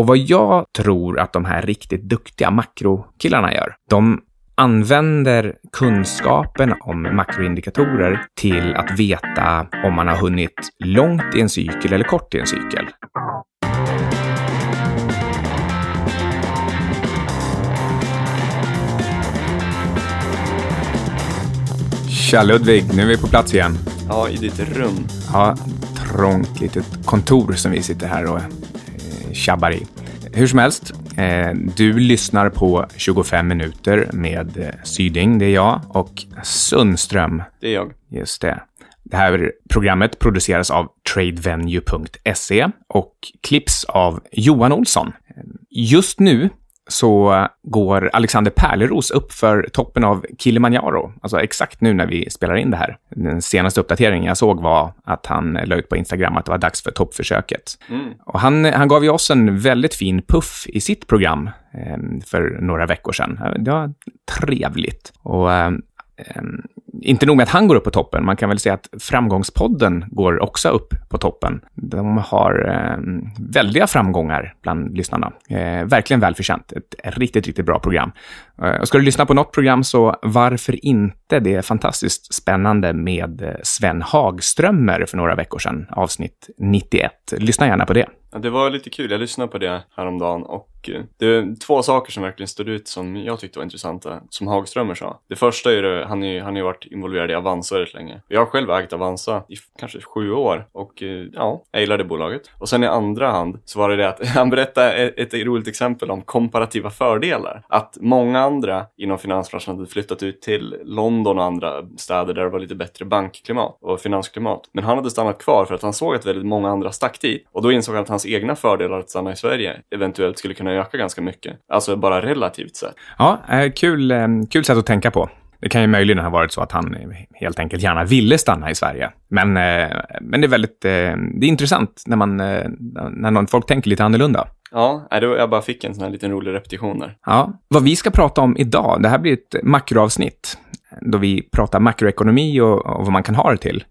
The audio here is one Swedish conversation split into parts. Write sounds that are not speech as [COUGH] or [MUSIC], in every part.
Och vad jag tror att de här riktigt duktiga makrokillarna gör, de använder kunskapen om makroindikatorer till att veta om man har hunnit långt i en cykel eller kort i en cykel. Tja Ludvig, nu är vi på plats igen. Ja, i ditt rum. Ja, trångt litet kontor som vi sitter här och eh, tjabbar i. Hur som helst, eh, du lyssnar på 25 minuter med eh, Syding, det är jag, och Sundström. Det är jag. Just det. Det här programmet produceras av tradevenue.se och klipps av Johan Olsson. Just nu så går Alexander Pärleros upp för toppen av Kilimanjaro, alltså exakt nu när vi spelar in det här. Den senaste uppdateringen jag såg var att han la ut på Instagram att det var dags för toppförsöket. Mm. Och han, han gav ju oss en väldigt fin puff i sitt program eh, för några veckor sedan. Det var trevligt. Och eh, inte nog med att han går upp på toppen, man kan väl säga att Framgångspodden går också upp på toppen. De har eh, väldiga framgångar bland lyssnarna. Eh, verkligen välförtjänt. Ett riktigt, riktigt bra program. Eh, ska du lyssna på något program så varför inte? Det är fantastiskt spännande med Sven Hagströmer för några veckor sedan, avsnitt 91. Lyssna gärna på det. Ja, det var lite kul. Jag lyssnade på det häromdagen och eh, det är två saker som verkligen stod ut som jag tyckte var intressanta, som Hagströmer sa. Det första är ju, han, han har ju varit involverad i Avanza väldigt länge. Jag har själv ägt Avanza i kanske sju år och eh, ja, jag gillade bolaget. Och sen i andra hand så var det det att [LAUGHS] han berättade ett, ett roligt exempel om komparativa fördelar. Att många andra inom finansbranschen hade flyttat ut till London och andra städer där det var lite bättre bankklimat och finansklimat. Men han hade stannat kvar för att han såg att väldigt många andra stack dit. Och då insåg han att hans egna fördelar att stanna i Sverige eventuellt skulle kunna öka ganska mycket. Alltså bara relativt sett. Ja, eh, kul, eh, kul sätt att tänka på. Det kan ju möjligen ha varit så att han helt enkelt gärna ville stanna i Sverige. Men, eh, men det är väldigt det är intressant när, man, när någon, folk tänker lite annorlunda. Ja, jag bara fick en sån här liten rolig repetition där. Ja, vad vi ska prata om idag, det här blir ett makroavsnitt då vi pratar makroekonomi och, och vad man kan ha det till.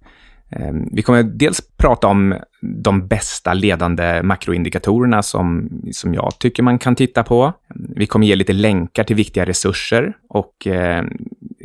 Ehm, vi kommer dels prata om de bästa ledande makroindikatorerna som, som jag tycker man kan titta på. Vi kommer ge lite länkar till viktiga resurser och eh,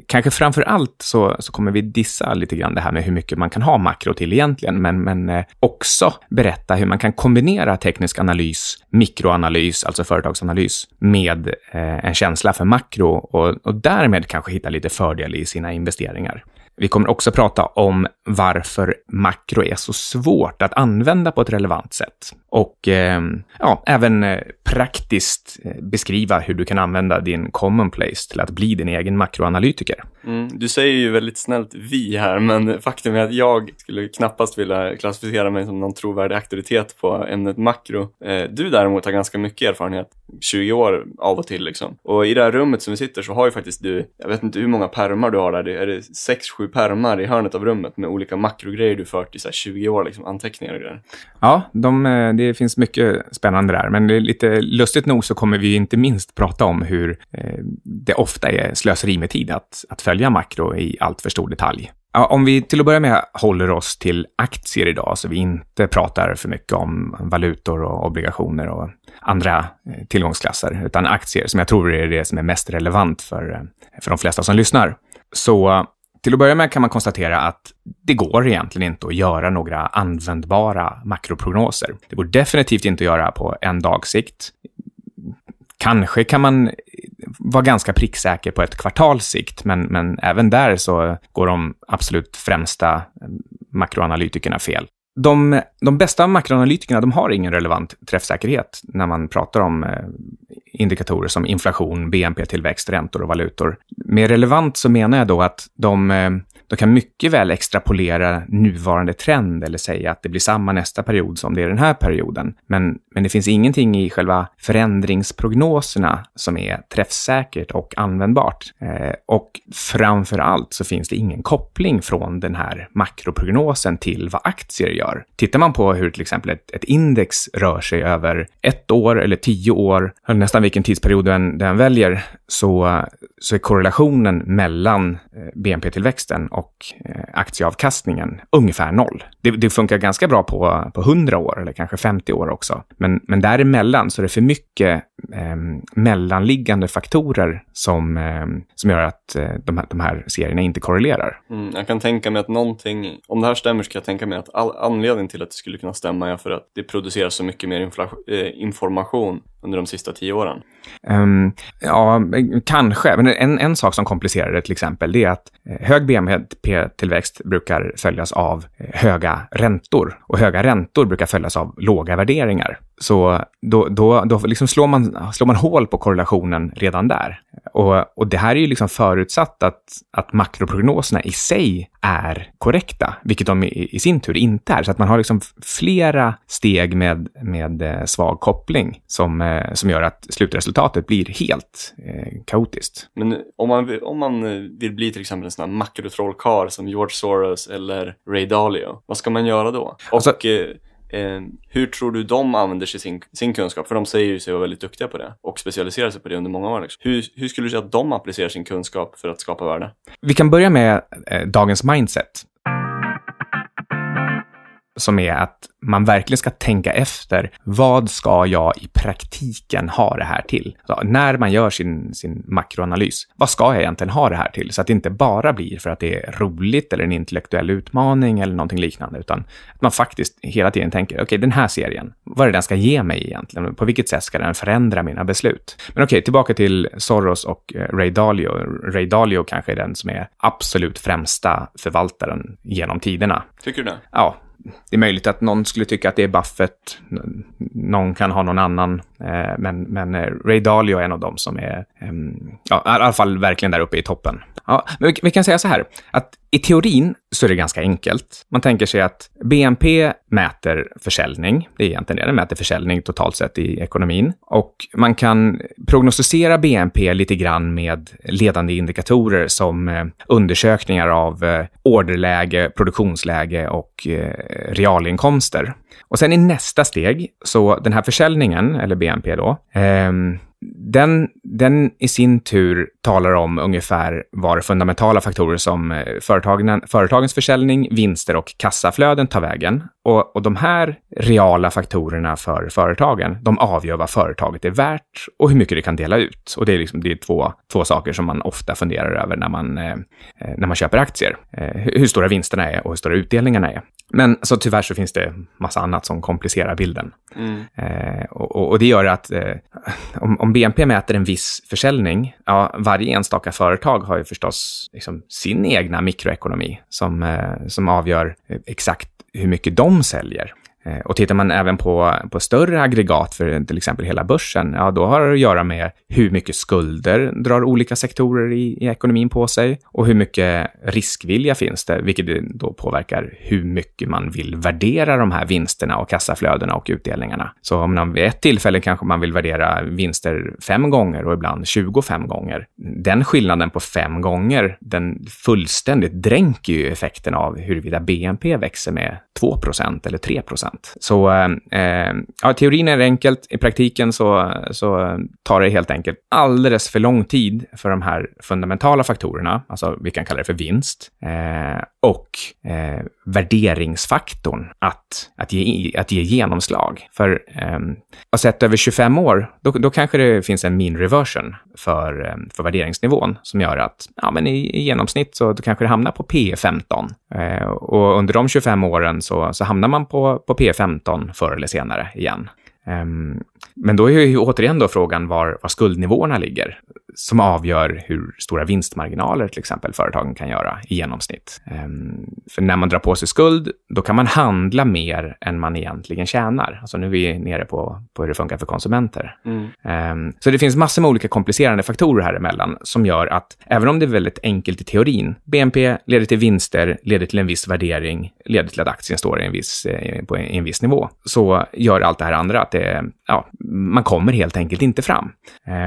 kanske framför allt så, så kommer vi dissa lite grann det här med hur mycket man kan ha makro till egentligen, men, men eh, också berätta hur man kan kombinera teknisk analys, mikroanalys, alltså företagsanalys, med eh, en känsla för makro och, och därmed kanske hitta lite fördel i sina investeringar. Vi kommer också prata om varför makro är så svårt att använda på ett relevant sätt. Och eh, ja, även eh, praktiskt eh, beskriva hur du kan använda din commonplace till att bli din egen makroanalytiker. Mm, du säger ju väldigt snällt vi här, men faktum är att jag skulle knappast vilja klassificera mig som någon trovärdig auktoritet på ämnet makro. Eh, du däremot har ganska mycket erfarenhet, 20 år av och till liksom. Och i det här rummet som vi sitter så har ju faktiskt du, jag vet inte hur många permar du har där, är det 6-7 permar i hörnet av rummet med olika makrogrejer du fört i så 20 år, liksom anteckningar och grejer. Ja, de, eh, det finns mycket spännande där, men lite lustigt nog så kommer vi inte minst prata om hur eh, det ofta är slöseri med tid att, att följa makro i allt för stor detalj. Om vi till att börja med håller oss till aktier idag, så vi inte pratar för mycket om valutor och obligationer och andra eh, tillgångsklasser, utan aktier som jag tror är det som är mest relevant för, eh, för de flesta som lyssnar. Så till att börja med kan man konstatera att det går egentligen inte att göra några användbara makroprognoser. Det går definitivt inte att göra på en dags sikt. Kanske kan man var ganska pricksäker på ett kvartals sikt, men, men även där så går de absolut främsta eh, makroanalytikerna fel. De, de bästa makroanalytikerna de har ingen relevant träffsäkerhet när man pratar om eh, indikatorer som inflation, BNP-tillväxt, räntor och valutor. Med relevant så menar jag då att de, eh, de kan mycket väl extrapolera nuvarande trend eller säga att det blir samma nästa period som det är den här perioden. Men, men det finns ingenting i själva förändringsprognoserna som är träffsäkert och användbart. Eh, och framför allt så finns det ingen koppling från den här makroprognosen till vad aktier gör. Tittar man på hur till exempel ett, ett index rör sig över ett år eller tio år, eller nästan vilken tidsperiod den, den väljer, så, så är korrelationen mellan eh, BNP-tillväxten och eh, aktieavkastningen ungefär noll. Det, det, funkar ganska bra på, på 100 år eller kanske 50 år också. Men, men däremellan så är det för mycket eh, mellanliggande faktorer som, eh, som gör att eh, de, här, de här serierna inte korrelerar. Mm, jag kan tänka mig att någonting, om det här stämmer så kan jag tänka mig att all, anledningen till att det skulle kunna stämma är för att det produceras så mycket mer eh, information under de sista tio åren? Um, ja, kanske. Men en, en sak som komplicerar det till exempel, det är att eh, hög BNP-tillväxt brukar följas av eh, höga räntor. Och höga räntor brukar följas av låga värderingar. Så då, då, då liksom slår, man, slår man hål på korrelationen redan där. Och, och det här är ju liksom förutsatt att, att makroprognoserna i sig är korrekta, vilket de i, i, sin tur inte är. Så att man har liksom flera steg med, med eh, svag koppling som, eh, som gör att slutresultatet blir helt eh, kaotiskt. Men om man, vill, om man eh, vill bli till exempel en sån här makrotrollkarl som George Soros eller Ray Dalio, vad ska man göra då? Alltså, och eh, Eh, hur tror du de använder sig sin, sin kunskap? För de säger ju sig vara väldigt duktiga på det och specialiserar sig på det under många år. Liksom. Hur, hur skulle du säga att de applicerar sin kunskap för att skapa värde? Vi kan börja med eh, dagens mindset som är att man verkligen ska tänka efter. Vad ska jag i praktiken ha det här till? Så när man gör sin, sin makroanalys, vad ska jag egentligen ha det här till? Så att det inte bara blir för att det är roligt eller en intellektuell utmaning eller någonting liknande, utan att man faktiskt hela tiden tänker, okej, okay, den här serien, vad är det den ska ge mig egentligen? På vilket sätt ska den förändra mina beslut? Men okej, okay, tillbaka till Soros och Ray Dalio. Ray Dalio kanske är den som är absolut främsta förvaltaren genom tiderna. Tycker du det? Ja, det är möjligt att någon skulle tycka att det är Buffett, någon kan ha någon annan, eh, men, men eh, Ray Dalio är en av dem som är, ehm, ja, i alla fall verkligen där uppe i toppen. Ja, men vi, vi kan säga så här, att i teorin så är det ganska enkelt. Man tänker sig att BNP mäter försäljning. Det är egentligen det, den mäter försäljning totalt sett i ekonomin. Och man kan prognostisera BNP lite grann med ledande indikatorer som eh, undersökningar av eh, orderläge, produktionsläge och eh, realinkomster. Och sen i nästa steg, så den här försäljningen, eller BNP då, ehm, den, den i sin tur talar om ungefär var fundamentala faktorer som eh, företagen, företagens försäljning, vinster och kassaflöden tar vägen. Och, och de här reala faktorerna för företagen, de avgör vad företaget är värt och hur mycket det kan dela ut. Och det är, liksom, det är två, två saker som man ofta funderar över när man, eh, eh när man köper aktier. Eh, hur stora vinsterna är och hur stora utdelningarna är. Men så tyvärr så finns det massa annat som komplicerar bilden. Mm. Eh, och, och, det gör att eh, om, om, BNP mäter en viss försäljning, ja, varje enstaka företag har ju förstås liksom, sin egna mikroekonomi som, eh, som avgör exakt hur mycket de säljer. Eh, och tittar man även på, på större aggregat för till exempel hela börsen, ja då har det att göra med hur mycket skulder drar olika sektorer i, i ekonomin på sig och hur mycket riskvilja finns det, vilket då påverkar hur mycket man vill värdera de här vinsterna och kassaflödena och utdelningarna. Så om man vid ett tillfälle kanske man vill värdera vinster fem gånger och ibland 25 gånger. Den skillnaden på fem gånger, den fullständigt dränker ju effekten av huruvida BNP växer med 2% eller 3 så eh, eh, ja, teorin är enkelt. I praktiken så, så tar det helt enkelt alldeles för lång tid för de här fundamentala faktorerna, alltså vi kan kalla det för vinst, eh, och eh, värderingsfaktorn att, att, ge, att ge genomslag. För eh, sett över 25 år, då, då kanske det finns en mean reversion för, um, för värderingsnivån som gör att ja, men i, i genomsnitt så kanske det hamnar på P 15. Uh, eh, och under de 25 åren så, så hamnar man på, på P 15 förr eller senare igen. Um, men då är ju återigen då frågan var, var skuldnivåerna ligger som avgör hur stora vinstmarginaler till exempel företagen kan göra i genomsnitt. Um, för när man drar på sig skuld, då kan man handla mer än man egentligen tjänar. Alltså nu är vi nere på, på hur det funkar för konsumenter. Mm. Um, så det finns massor med olika komplicerande faktorer här emellan som gör att även om det är väldigt enkelt i teorin, BNP leder till vinster, leder till en viss värdering, leder till att aktien står i en viss, eh, på en viss nivå, så gör allt det här andra att det, ja, man kommer helt enkelt inte fram.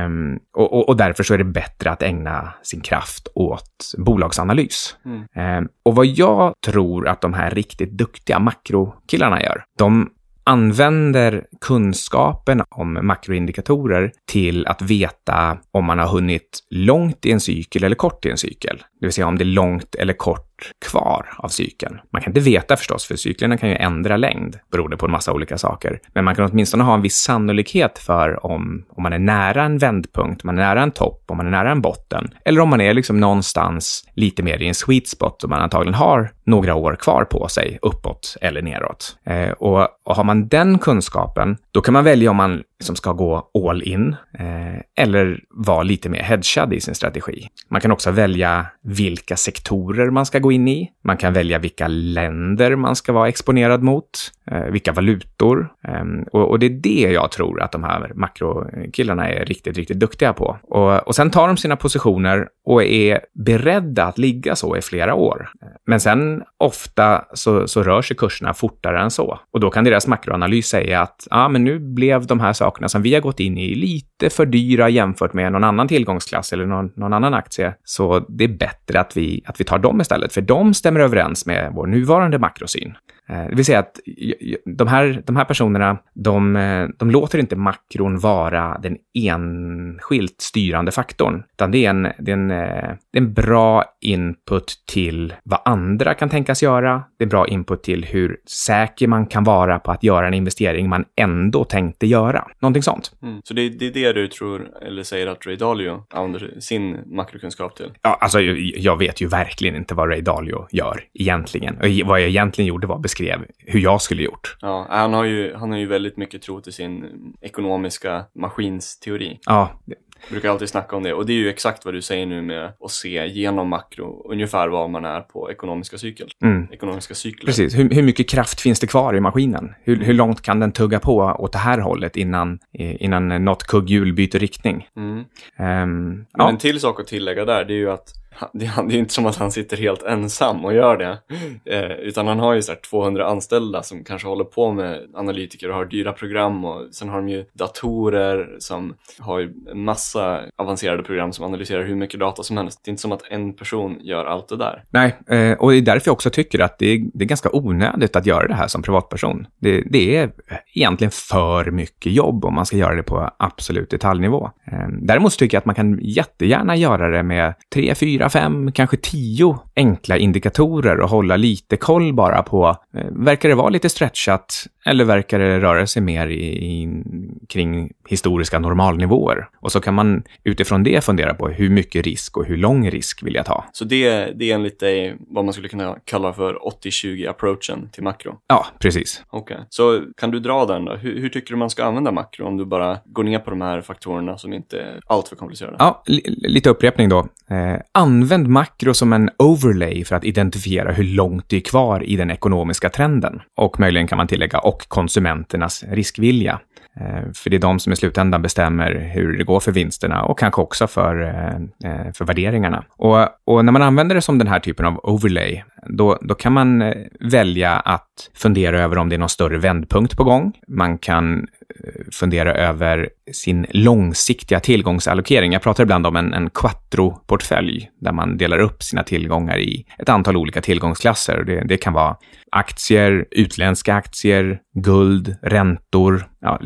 Um, och, och, och, därför så är det bättre att ägna sin kraft åt bolagsanalys. Mm. Um, och vad jag tror att de här riktigt duktiga makrokillarna gör, de använder kunskapen om makroindikatorer till att veta om man har hunnit långt i en cykel eller kort i en cykel. Det vill säga om det är långt eller kort kvar av cykeln. Man kan inte veta förstås, för cyklerna kan ju ändra längd beroende på en massa olika saker. Men man kan åtminstone ha en viss sannolikhet för om, om man är nära en vändpunkt, om man är nära en topp, om man är nära en botten, eller om man är liksom någonstans lite mer i en sweet spot och man antagligen har några år kvar på sig uppåt eller neråt. Eh, och, och har man den kunskapen, då kan man välja om man liksom ska gå all in eh, eller vara lite mer hedgad i sin strategi. Man kan också välja vilka sektorer man ska gå in i. Man kan välja vilka länder man ska vara exponerad mot, eh, vilka valutor. Eh, och, och, det är det jag tror att de här makrokillarna är riktigt, riktigt duktiga på. Och, och sen tar de sina positioner och är beredda att ligga så i flera år. Men sen ofta så, så rör sig kurserna fortare än så. Och då kan deras makroanalys säga att ah, men nu blev de här sakerna som vi har gått in i lite för dyra jämfört med någon annan tillgångsklass eller någon, någon annan aktie. Så det är bättre att vi, att vi tar dem istället, för de stämmer överens med vår nuvarande makrosyn. Eh, det vill säga att de här, de här personerna, de, eh, de låter inte makron vara den enskilt styrande faktorn, utan det är, en, det, är en, eh, det är en bra input till vad andra kan tänkas göra. Det är bra input till hur säker man kan vara på att göra en investering man ändå tänkte göra. Någonting sånt. Mm. Så det, det, är det du tror, eller säger att Ray Dalio använder sin makrokunskap till? Ja, alltså jag vet ju verkligen inte vad Ray Dalio gör egentligen. Och vad jag egentligen gjorde var beskrev hur jag skulle gjort. Ja, han har ju, han har ju väldigt mycket tro till sin ekonomiska maskinsteori. Ja, brukar alltid snacka om det och det är ju exakt vad du säger nu med att se genom makro ungefär var man är på ekonomiska cykel. Mm. Ekonomiska cykler. Precis, hur, hur, mycket kraft finns det kvar i maskinen? Hur, hur långt kan den tugga på åt det här hållet innan, innan något kugghjul byter riktning? Mm. Um, ja. En till sak att tillägga där, det är ju att det, är inte som att han sitter helt ensam och gör det. Eh, utan han har ju så 200 anställda som kanske håller på med analytiker och har dyra program och sen har de ju datorer som har ju en massa avancerade program som analyserar hur mycket data som helst. Det är inte som att en person gör allt det där. Nej, eh, och det är därför jag också tycker att det är, det är ganska onödigt att göra det här som privatperson. Det, det, är egentligen för mycket jobb om man ska göra det på absolut detaljnivå. Eh, däremot tycker jag att man kan jättegärna göra det med tre, fyra, fem, kanske tio enkla indikatorer och hålla lite koll bara på, eh, verkar det vara lite stretchat? Eller verkar det röra sig mer i, i, kring historiska normalnivåer? Och så kan man utifrån det fundera på hur mycket risk och hur lång risk vill jag ta? Så det, det är enligt dig vad man skulle kunna kalla för 80-20 approachen till makro? Ja, precis. Okej, okay. så kan du dra den då? Hur, hur, tycker du man ska använda makro om du bara går ner på de här faktorerna som inte är alltför komplicerade? Ja, lite upprepning då. Eh, använd makro som en overlay för att identifiera hur långt det är kvar i den ekonomiska trenden. Och möjligen kan man tillägga och konsumenternas riskvilja. Eh, för det är de som i slutändan bestämmer hur det går för vinsterna och kanske också för, eh, eh, för värderingarna. Och, och när man använder det som den här typen av overlay, då, då kan man välja att fundera över om det är någon större vändpunkt på gång. Man kan fundera över sin långsiktiga tillgångsallokering. Jag pratar ibland om en, en quattro-portfölj där man delar upp sina tillgångar i ett antal olika tillgångsklasser. Det, det kan vara aktier, utländska aktier, guld, räntor, ja,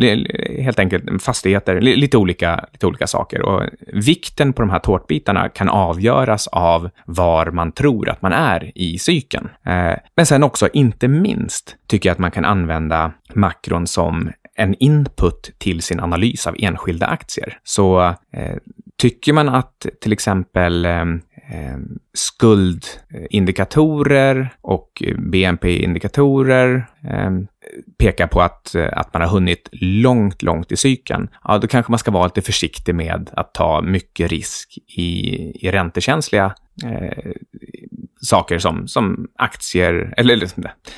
helt enkelt fastigheter, lite olika, lite olika saker. Och vikten på de här tårtbitarna kan avgöras av var man tror att man är i cykeln. Eh, men sen också, inte minst, tycker jag att man kan använda makron som en input till sin analys av enskilda aktier. Så eh, tycker man att till exempel eh, Ehm, skuldindikatorer och BNP-indikatorer eh, ehm, pekar på att, eh, att man har hunnit långt, långt i cykeln, ja, då kanske man ska vara lite försiktig med att ta mycket risk i, i räntekänsliga eh, saker som, som aktier, eller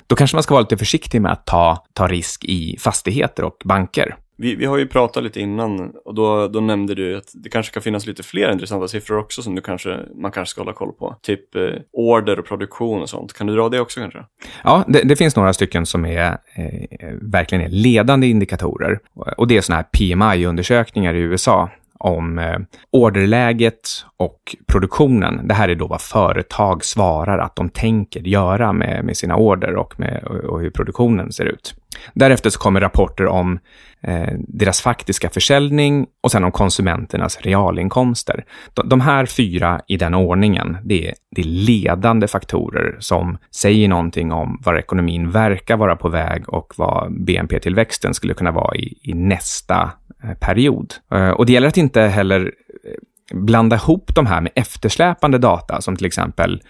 då kanske man ska vara lite försiktig med att ta, ta risk i fastigheter och banker. Vi, vi har ju pratat lite innan och då, då nämnde du att det kanske kan finnas lite fler intressanta siffror också som du kanske, man kanske ska hålla koll på. Typ eh, order och produktion och sånt. Kan du dra det också kanske? Ja, det, det finns några stycken som är eh, verkligen är ledande indikatorer. Och det är sådana här PMI-undersökningar i USA om eh, orderläget och produktionen. Det här är då vad företag svarar att de tänker göra med, med sina order och, med, och hur produktionen ser ut. Därefter så kommer rapporter om eh, deras faktiska försäljning och sen om konsumenternas realinkomster. De, de här fyra i den ordningen, det är, det är ledande faktorer som säger någonting om var ekonomin verkar vara på väg och vad BNP-tillväxten skulle kunna vara i, i nästa Eh, period. Eh, och det gäller att inte heller eh, blanda ihop de här med eftersläpande data, som till exempel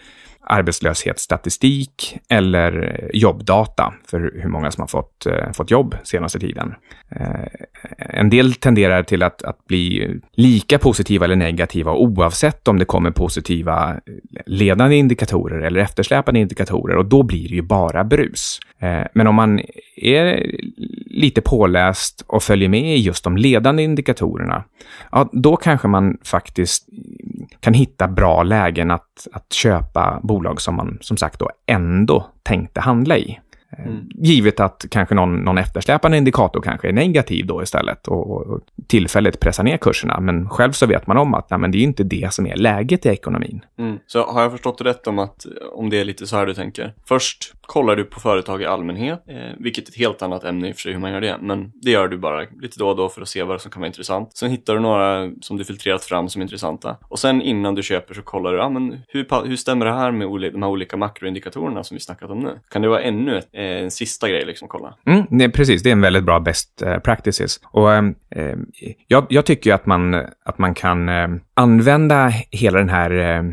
arbetslöshetsstatistik eller jobbdata för hur många som har fått, fått jobb senaste tiden. En del tenderar till att, att bli lika positiva eller negativa oavsett om det kommer positiva ledande indikatorer eller eftersläpande indikatorer och då blir det ju bara brus. Men om man är lite påläst och följer med i just de ledande indikatorerna, ja, då kanske man faktiskt kan hitta bra lägen att, att köpa bolag som man som sagt då ändå tänkte handla i. Mm. Givet att kanske någon, någon eftersläpande indikator kanske är negativ då istället och, och tillfälligt pressar ner kurserna. Men själv så vet man om att nej, men det är inte det som är läget i ekonomin. Mm. Så har jag förstått rätt om att om det är lite så här du tänker? Först kollar du på företag i allmänhet, eh, vilket är ett helt annat ämne i och för sig hur man gör det. Men det gör du bara lite då och då för att se vad som kan vara intressant. Sen hittar du några som du filtrerat fram som är intressanta. Och sen innan du köper så kollar du, ah, men hur, hur stämmer det här med de här olika makroindikatorerna som vi snackat om nu? Kan det vara ännu ett, eh, en sista grej liksom kolla? Mm, nej, precis, det är en väldigt bra best eh, practices. Och eh, eh, jag, jag, tycker att man, att man kan eh, använda hela den här eh,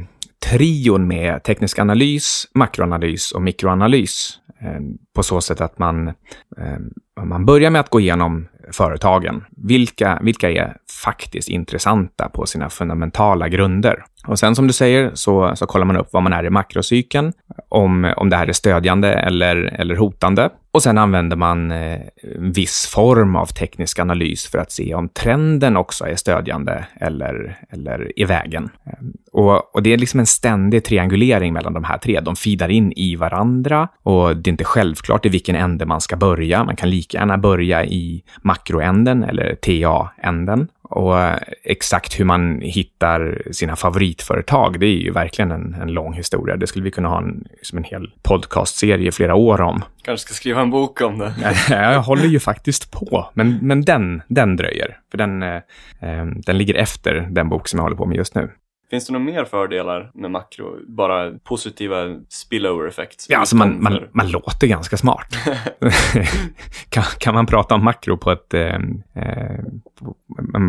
trion med teknisk analys, makroanalys och mikroanalys eh, på så sätt att man, eh, man börjar med att gå igenom företagen. Vilka, vilka är faktiskt intressanta på sina fundamentala grunder? Och sen som du säger så, så kollar man upp vad man är i makrocykeln, om, om det här är stödjande eller, eller hotande. Och sen använder man eh, en viss form av teknisk analys för att se om trenden också är stödjande eller, eller i vägen. Eh, och, och, det är liksom en ständig triangulering mellan de här tre. De feedar in i varandra och det är inte självklart i vilken ände man ska börja. Man kan lika gärna börja i makroänden eller TA-änden. Och exakt hur man hittar sina favoritföretag, det är ju verkligen en, en lång historia. Det skulle vi kunna ha en, liksom en hel podcastserie flera år om. Kanske ska skriva en bok om det. [LAUGHS] jag håller ju faktiskt på, men, men den, den dröjer. För den, eh, eh den ligger efter den bok som jag håller på med just nu. Finns det några mer fördelar med makro? Bara positiva spillover effects? Ja, alltså man, man, man låter ganska smart. [LAUGHS] kan, kan, man prata om makro på ett, eh, eh,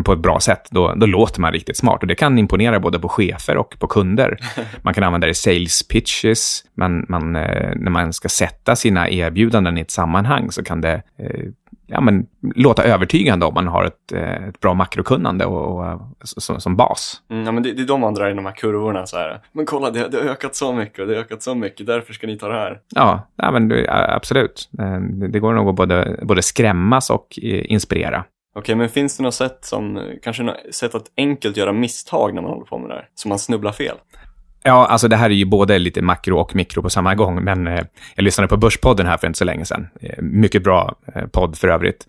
på ett bra sätt, då, då låter man riktigt smart. Och det kan imponera både på chefer och på kunder. [LAUGHS] Man kan använda det i sales pitches. Man, man, eh, när man ska sätta sina erbjudanden i ett sammanhang så kan det eh, ja, men, låta övertygande om man har ett, eh, ett bra makrokunnande och, och, som, som bas. Mm, ja, men det, det är de man drar i de här kurvorna. Så här. Men kolla, det, det har ökat så mycket och det har ökat så mycket, därför ska ni ta det här. Ja, ja men, absolut. Eh, det, det går nog att både, både skrämmas och eh, inspirera. Okej, men finns det något sätt som, kanske något sätt att enkelt göra misstag när man håller på med det här? Så man snubblar fel? Ja, alltså det här är ju både lite makro och mikro på samma gång, men eh, jag lyssnade på Börspodden här för inte så länge sedan. Eh, mycket bra eh, podd för övrigt.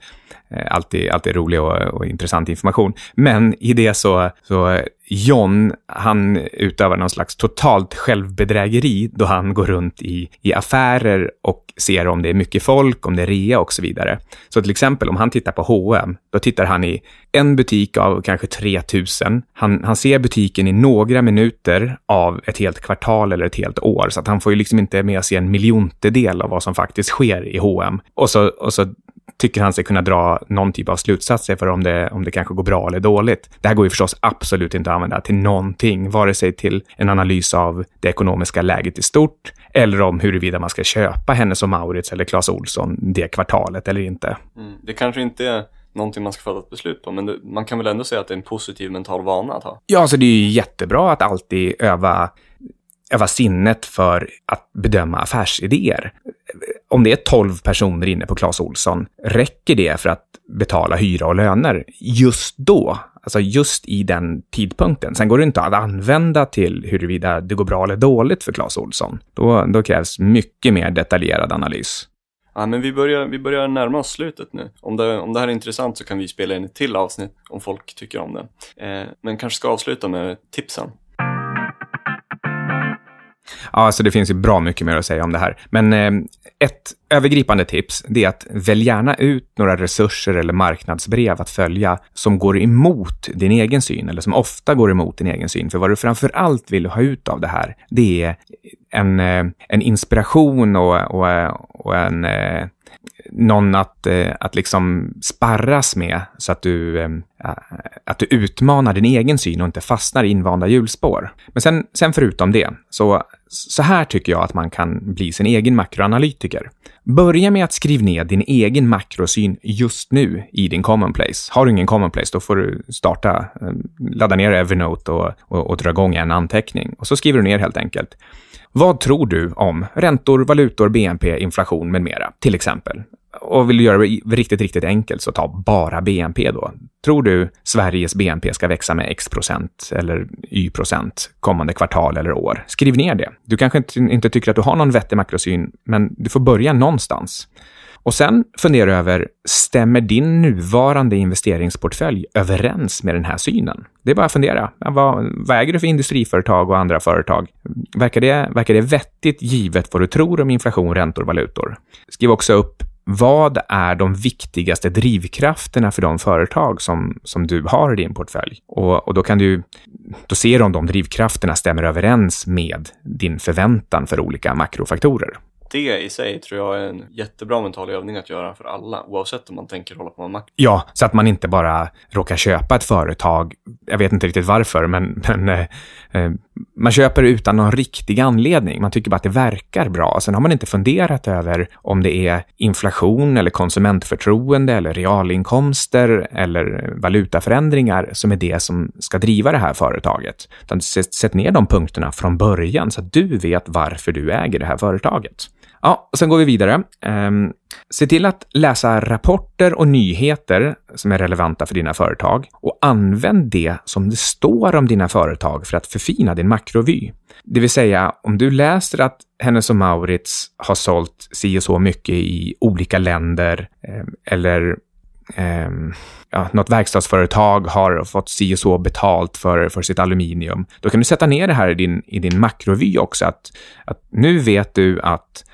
Eh, alltid, alltid rolig och, och, intressant information. Men i det så, så John, han utövar någon slags totalt självbedrägeri då han går runt i, i affärer och ser om det är mycket folk, om det är rea och så vidare. Så till exempel om han tittar på H&M, då tittar han i en butik av kanske 3000. Han, han ser butiken i några minuter av ett helt kvartal eller ett helt år, så att han får ju liksom inte med sig en miljontedel av vad som faktiskt sker i H&M. Och så, och så tycker han sig kunna dra någon typ av slutsatser för om det, om det kanske går bra eller dåligt. Det här går ju förstås absolut inte att använda till någonting, vare sig till en analys av det ekonomiska läget i stort eller om huruvida man ska köpa Hennes och Maurits eller Clas Olsson det kvartalet eller inte. Mm. Det kanske inte är någonting man ska fatta ett beslut på, men det, man kan väl ändå säga att det är en positiv mental vana att ha? Ja, alltså det är ju jättebra att alltid öva öva sinnet för att bedöma affärsidéer. Om det är 12 personer inne på Clas Olsson, räcker det för att betala hyra och löner just då? Alltså just i den tidpunkten. Sen går det inte att använda till huruvida det går bra eller dåligt för Clas Olsson. Då, då krävs mycket mer detaljerad analys. Ja, men vi börjar, vi börjar närma oss slutet nu. Om det, om det här är intressant så kan vi spela in ett till avsnitt om folk tycker om det. Eh, men kanske ska avsluta med tipsen. Ja, alltså det finns ju bra mycket mer att säga om det här. Men eh, ett övergripande tips det är att välj gärna ut några resurser eller marknadsbrev att följa som går emot din egen syn, eller som ofta går emot din egen syn. För vad du framför allt vill ha ut av det här, det är en, eh, en inspiration och, och, eh, och en eh, någon att, eh, att liksom sparras med så att du, eh, eh, att du utmanar din egen syn och inte fastnar i invanda hjulspår. Men sen, sen förutom det, så, så här tycker jag att man kan bli sin egen makroanalytiker. Börja med att skriva ner din egen makrosyn just nu i din commonplace. Har du ingen commonplace, då får du starta, eh, ladda ner Evernote och, och, och dra igång en anteckning. Och så skriver du ner helt enkelt. Vad tror du om räntor, valutor, BNP, inflation med mera, till exempel? Och vill du göra det riktigt, riktigt enkelt så ta bara BNP då. Tror du Sveriges BNP ska växa med X procent eller Y procent kommande kvartal eller år? Skriv ner det. Du kanske inte, inte tycker att du har någon vettig makrosyn, men du får börja någonstans. Och sen fundera över, stämmer din nuvarande investeringsportfölj överens med den här synen? Det är bara att fundera. Vad, vad äger du för industriföretag och andra företag? Verkar det, verkar det vettigt givet vad du tror om inflation, räntor, och valutor? Skriv också upp vad är de viktigaste drivkrafterna för de företag som, som du har i din portfölj? Och, och då kan du då ser om de drivkrafterna stämmer överens med din förväntan för olika makrofaktorer det i sig tror jag är en jättebra mental övning att göra för alla, oavsett om man tänker hålla på med makt. Ja, så att man inte bara råkar köpa ett företag. Jag vet inte riktigt varför, men, men eh, eh man köper utan någon riktig anledning. Man tycker bara att det verkar bra. Sen har man inte funderat över om det är inflation eller konsumentförtroende eller realinkomster eller valutaförändringar som är det som ska driva det här företaget. Utan sätt ner de punkterna från början så att du vet varför du äger det här företaget. Ja, och sen går vi vidare. Um, se till att läsa rapporter och nyheter som är relevanta för dina företag och använd det som det står om dina företag för att förfina din makrovy. Det vill säga, om du läser att Hennes och Maurits har sålt si och så mycket i olika länder ehm, eller ehm, ja, något verkstadsföretag har fått si och så betalt för, för sitt aluminium. Då kan du sätta ner det här i din, i din makrovy också. Att, att nu vet du att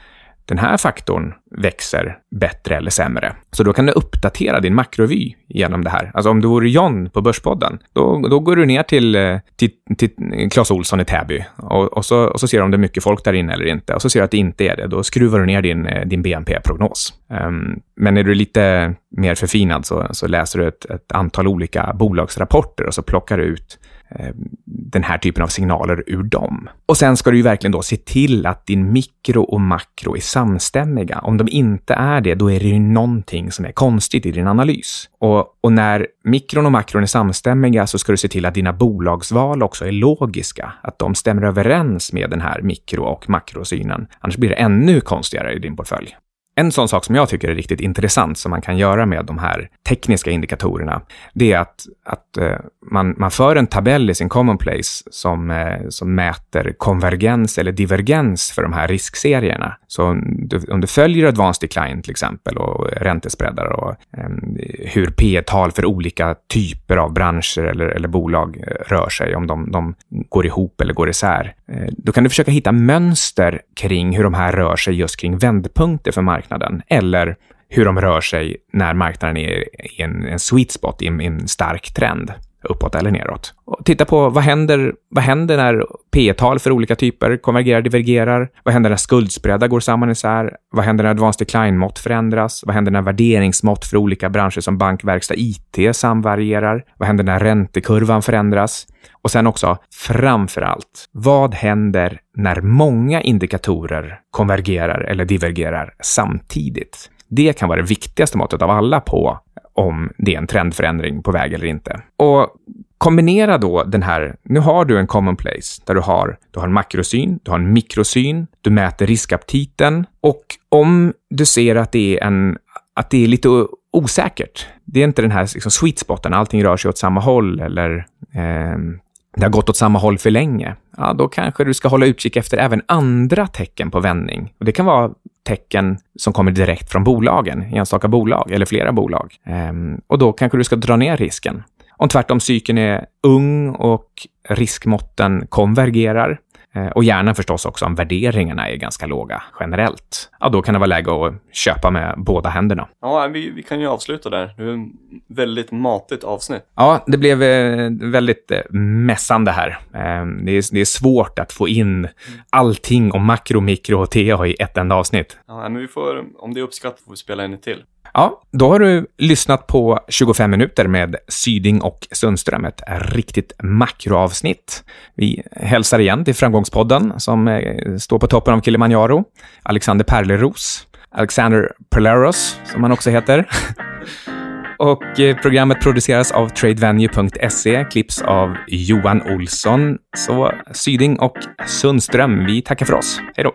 den här faktorn växer bättre eller sämre. Så då kan du uppdatera din makrovy genom det här. Alltså om du vore John på Börspodden, då, då går du ner till, eh, till, till Clas Olsson i Täby och, och, så, och så ser du om det är mycket folk där inne eller inte. Och så ser du att det inte är det. Då skruvar du ner din, eh, din BNP-prognos. Um, ehm, men är du lite mer förfinad så, så läser du ett, ett antal olika bolagsrapporter och så plockar du ut Eh, den här typen av signaler ur dem. Och sen ska du ju verkligen då se till att din mikro och makro är samstämmiga. Om de inte är det, då är det ju någonting som är konstigt i din analys. Och, och när mikron och makron är samstämmiga så ska du se till att dina bolagsval också är logiska, att de stämmer överens med den här mikro och makrosynen. Annars blir det ännu konstigare i din portfölj. En sån sak som jag tycker är riktigt intressant som man kan göra med de här tekniska indikatorerna, det är att, att eh, man, man för en tabell i sin commonplace som, eh, som mäter konvergens eller divergens för de här riskserierna. Så om du, om du följer Advanced Decline till exempel och räntespreadar och ehm, hur P tal för olika typer av branscher eller, eller bolag eh, rör sig, om de, de går ihop eller går isär, Eh, då kan du försöka hitta mönster kring hur de här rör sig just kring vändpunkter för marknaden eller hur de rör sig när marknaden är i en, en sweet spot, i en, en stark trend uppåt eller neråt. Och titta på vad händer, vad händer när P tal för olika typer konvergerar, divergerar? Vad händer när skuldspreadar går samman isär? Vad händer när advanced decline-mått förändras? Vad händer när värderingsmått för olika branscher som bank, verkstad, IT samvarierar? Vad händer när räntekurvan förändras? Och sen också, framför allt, vad händer när många indikatorer konvergerar eller divergerar samtidigt? Det kan vara det viktigaste måttet av alla på om det är en trendförändring på väg eller inte. Och kombinera då den här, nu har du en common place där du har, du har en makrosyn, du har en mikrosyn, du mäter riskaptiten och om du ser att det är en att det är lite osäkert. Det är inte den här liksom, sweet spoten, allting rör sig åt samma håll eller eh, det har gått åt samma håll för länge, ja, då kanske du ska hålla utkik efter även andra tecken på vändning. Och det kan vara tecken som kommer direkt från bolagen, enstaka bolag eller flera bolag. Ehm, och då kanske du ska dra ner risken. Om tvärtom cykeln är ung och riskmåtten konvergerar, och gärna förstås också om värderingarna är ganska låga generellt. Ja, då kan det vara läge att köpa med båda händerna. Ja, vi, vi kan ju avsluta där. Det är ett väldigt matigt avsnitt. Ja, det blev eh, väldigt eh, mässande här. Det är, det är svårt att få in allting om makro, mikro och TA i ett enda avsnitt. Ja, men vi får, om det är uppskattat får vi spela in ett till. Ja, då har du lyssnat på 25 minuter med Syding och Sundström, ett riktigt makroavsnitt. Vi hälsar igen till Framgångspodden som eh, står på toppen av Kilimanjaro. Alexander Perleros, Alexander Perleros, som han också heter. [LAUGHS] Och eh, programmet produceras av tradevenue.se, klipps av Johan Olsson. Så Syding och Sundström, vi tackar för oss. Hej då!